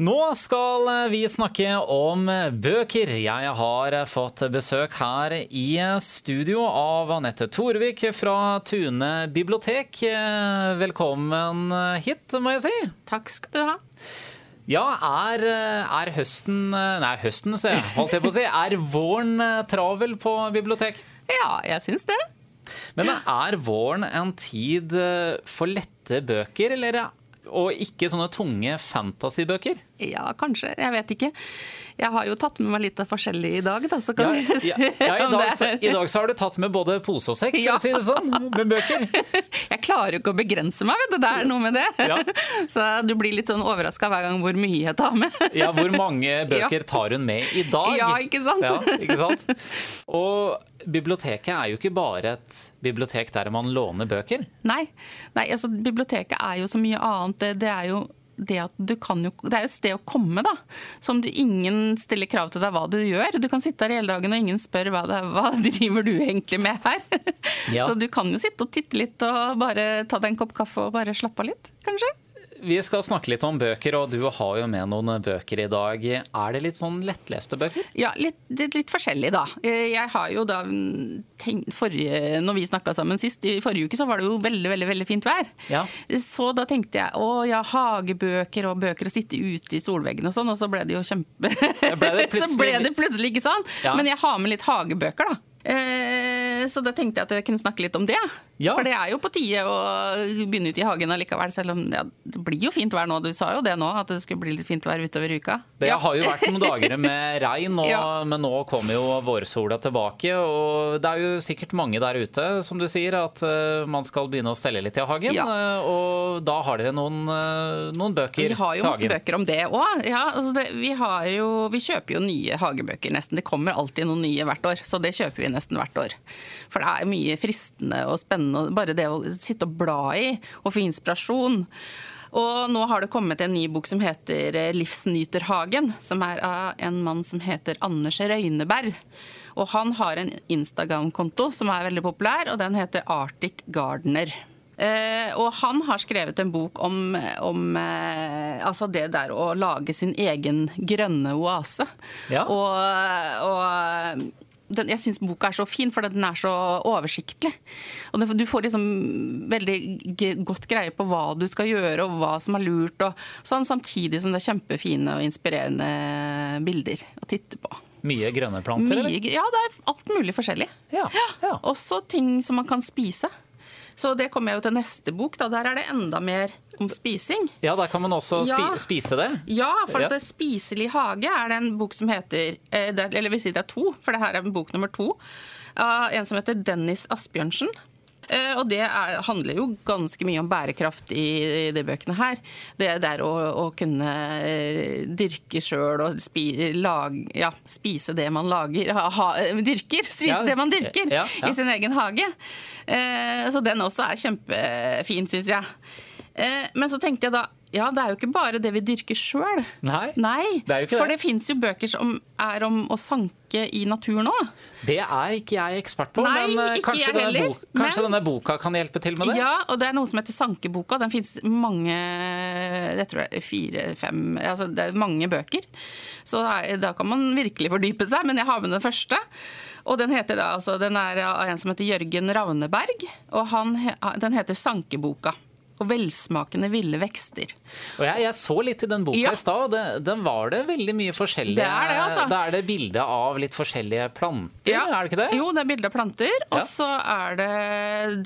Nå skal vi snakke om bøker. Jeg har fått besøk her i studio av Anette Torvik fra Tune bibliotek. Velkommen hit, må jeg si. Takk skal du ha. Ja, er, er høsten Nei, høsten, så holdt jeg på å si. Er våren travel på bibliotek? Ja, jeg syns det. Men er våren en tid for lette bøker, eller og ikke sånne tunge fantasybøker? Ja, kanskje. Jeg vet ikke. Jeg har jo tatt med meg litt av forskjellig i dag, da, så kan ja, vi ja, ja, i, dag, så, I dag så har du tatt med både pose og sekk, for å si det sånn, med bøker. Jeg klarer jo ikke å begrense meg, vet du. Det er noe med det. Så du blir litt sånn overraska hver gang hvor mye jeg tar med. Ja, hvor mange bøker tar hun med i dag? Ja, ikke sant? ikke sant? Og biblioteket er jo ikke bare et bibliotek der man låner bøker. Nei, Nei altså biblioteket er jo så mye annet. Det, det er jo det at du kan jo Det er jo et sted å komme, da. Som du ingen stiller krav til deg hva du gjør. Du kan sitte her hele dagen og ingen spør hva, det, hva driver du egentlig med her. Ja. Så du kan jo sitte og titte litt og bare ta deg en kopp kaffe og bare slappe av litt, kanskje. Vi skal snakke litt om bøker, og du har jo med noen bøker i dag. Er det litt sånn lettleste bøker? Ja, litt, litt, litt forskjellig, da. Jeg har jo da tenkt, forrige, Når vi snakka sammen sist, i forrige uke, så var det jo veldig veldig, veldig fint vær. Ja. Så da tenkte jeg å ja, hagebøker og bøker å sitte ute i solveggen og sånn, og så ble det jo kjempe ble det Så ble det plutselig ikke sånn. Ja. Men jeg har med litt hagebøker, da. Eh, så da tenkte jeg at jeg kunne snakke litt om det. Ja. For det er jo på tide å begynne ut i hagen allikevel, selv om ja, det blir jo fint vær nå. Du sa jo det nå, at det skulle bli litt fint vær utover uka. Det ja. har jo vært noen dager med regn, og, men nå kommer jo vårsola tilbake. Og det er jo sikkert mange der ute, som du sier, at uh, man skal begynne å stelle litt i hagen. Uh, og da har dere noen, uh, noen bøker Vi har jo masse bøker om det òg. Altså vi, vi kjøper jo nye hagebøker nesten. Det kommer alltid noen nye hvert år, så det kjøper vi nesten hvert år. For det er mye fristende og spennende bare det å sitte og bla i og få inspirasjon. Og nå har det kommet en ny bok som heter 'Livsnyterhagen', som er av en mann som heter Anders Røyneberg. Og han har en Instagram-konto som er veldig populær, og den heter Arctic Gardener. Eh, og han har skrevet en bok om, om eh, altså det der å lage sin egen grønne oase. Ja. Og, og den, jeg syns boka er så fin, for den er så oversiktlig. Og Du får liksom veldig godt greie på hva du skal gjøre, og hva som er lurt. Og sånn, samtidig som det er kjempefine og inspirerende bilder å titte på. Mye grønne planter? Mye, ja, det er alt mulig forskjellig. Ja, ja. Også ting som man kan spise. Så det kommer jeg jo til neste bok. Da. Der er det enda mer om spising. Ja, der kan man også spi ja. spise det? Ja, for at ja. 'Spiselig hage' er det en bok som heter eh, Eller vil si det er to, for det her er bok nummer to. Av en som heter Dennis Asbjørnsen. Eh, og det er, handler jo ganske mye om bærekraft i, i de bøkene her. Det der å, å kunne eh, dyrke sjøl og spi, lag, ja, spise det man lager. Ha, dyrker! Spise ja, det man dyrker ja, i sin egen hage. Eh, så den også er kjempefin, syns jeg. Men så tenkte jeg da ja, det er jo ikke bare det vi dyrker sjøl. Nei, Nei, det er for det. det fins jo bøker som er om å sanke i naturen òg. Det er ikke jeg ekspert på, Nei, men eh, kanskje, denne, bok, kanskje men, denne, boka kan hjelpe til med det? Ja, og det er noe som heter Sankeboka. Den fins mange jeg tror det er fire-fem altså Det er mange bøker. Så da kan man virkelig fordype seg, men jeg har med den første. Og den, heter da, altså, den er av en som heter Jørgen Ravneberg, og han, den heter Sankeboka og velsmakende ville vekster. Og jeg, jeg så litt i den boka ja. i stad, og den var det veldig mye forskjellige Det er det, altså. Da er det bilde av litt forskjellige planter, ja. er det ikke det? Jo, det er bilde av planter, ja. og så er det,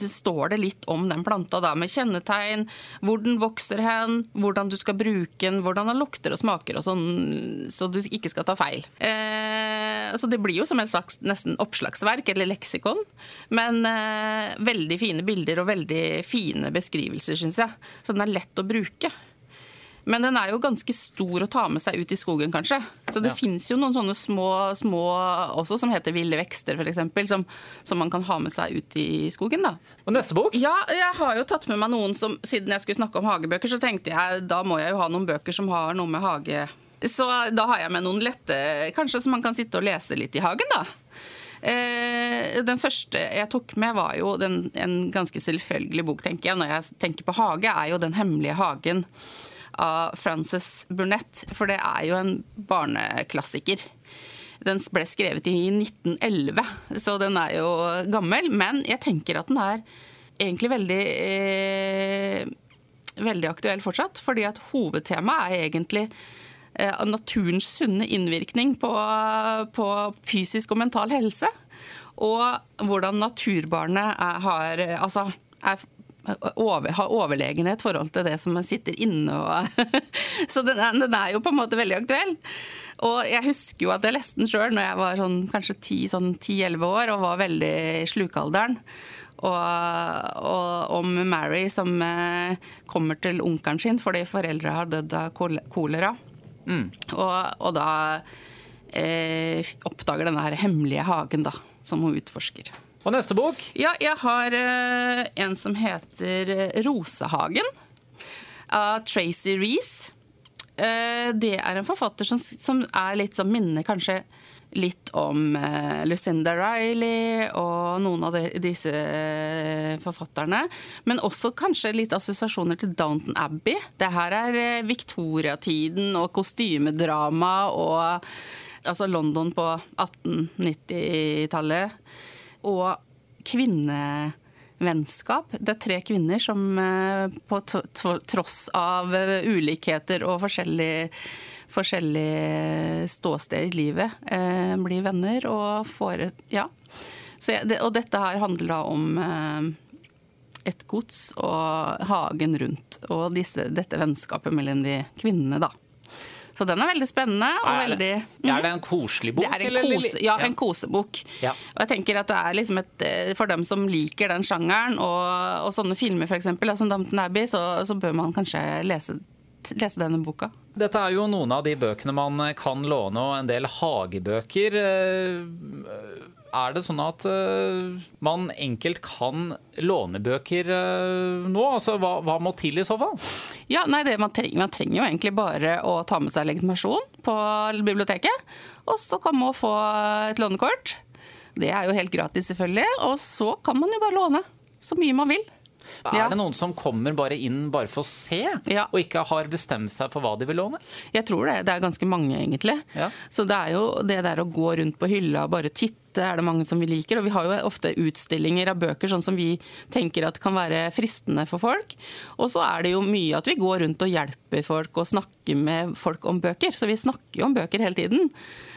det, står det litt om den planta da, med kjennetegn, hvor den vokser hen, hvordan du skal bruke den, hvordan den lukter og smaker og sånn, så du ikke skal ta feil. Eh, så det blir jo som et slags nesten oppslagsverk eller leksikon, men eh, veldig fine bilder og veldig fine beskrivelser syns jeg. Så den er lett å bruke. Men den er jo ganske stor å ta med seg ut i skogen, kanskje. Så det ja. fins jo noen sånne små, små også som heter ville vekster, f.eks. Som, som man kan ha med seg ut i skogen. da. Og neste bok? Ja, jeg har jo tatt med meg noen som Siden jeg skulle snakke om hagebøker, så tenkte jeg da må jeg jo ha noen bøker som har noe med hage Så da har jeg med noen lette, kanskje som man kan sitte og lese litt i hagen, da. Eh, den første jeg tok med, var jo den, en ganske selvfølgelig bok, tenker jeg, når jeg tenker på hage, er jo 'Den hemmelige hagen' av Frances Burnett, for det er jo en barneklassiker. Den ble skrevet i 1911, så den er jo gammel. Men jeg tenker at den er egentlig veldig eh, veldig aktuell fortsatt. Fordi at hovedtemaet er egentlig naturens sunne innvirkning på, på, fysisk og mental helse. Og hvordan naturbarnet er, har altså, er over, har overlegenhet i forhold til det som sitter inne. Og, så den den er, jo på en måte veldig aktuell. Og jeg husker jo at jeg leste den sjøl når jeg var sånn, kanskje 10-11 sånn år og var veldig i slukalderen. Og, og, om Mary som eh, kommer til onkelen sin fordi foreldre har dødd av kolera. Mm. Og, og, da eh, oppdager denne her hemmelige hagen da, som hun utforsker. Og neste bok? Ja, jeg har eh, en som heter eh, Rosehagen. Av Tracy Reece. Uh, det er en forfatter som, som er litt som minner kanskje litt om uh, Lucinda Riley og noen av de, disse forfatterne. Men også kanskje litt assosiasjoner til Downton Abbey. Det her er Victoria-tiden og kostymedrama og altså London på 1890-tallet og kvinnevennskap. Det er tre kvinner som eh, på tross av eh, ulikheter og forskjellig, forskjellig ståsted i livet eh, blir venner og får et Ja. Jeg, og dette her handler da om et gods og hagen rundt, og disse, dette vennskapet mellom de kvinnene, da. Så den er veldig spennende. Er, veldig, mm. er det en koselig bok? Det er en kose, ja, en kosebok. Ja. Og jeg tenker at det er liksom et, eh, For dem som liker den sjangeren, og, og sånne filmer f.eks., som Downton Abbey, så, så bør man kanskje lese lese denne boka. Dette er jo noen av de bøkene man kan låne, og en del hagebøker. Er det sånn at uh, man enkelt kan låne bøker uh, nå? Altså, hva, hva, må til i så fall? Ja, nei, det, man, trenger, man, trenger, jo egentlig bare å ta med seg legitimasjon på biblioteket. Og så kan man få et lånekort. Det er jo helt gratis, selvfølgelig. Og så kan man jo bare låne så mye man vil. Er ja. det noen som kommer bare inn bare for å se, ja. og ikke har bestemt seg for hva de vil låne? Jeg tror det. Det er ganske mange, egentlig. Ja. Så det er jo det der å gå rundt på hylla og bare titte, er det mange som vi liker. Og vi har jo ofte utstillinger av bøker sånn som vi tenker at kan være fristende for folk. Og så er det jo mye at vi går rundt og hjelper folk og snakker med folk om bøker. Så vi snakker jo om bøker hele tiden.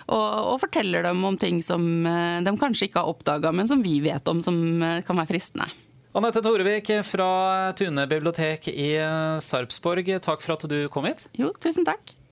Og, og forteller dem om ting som eh, de kanskje ikke har oppdaga, men som vi vet om som eh, kan være fristende. Anette Torevik fra Tune bibliotek i Sarpsborg, takk for at du kom hit. Jo, tusen takk.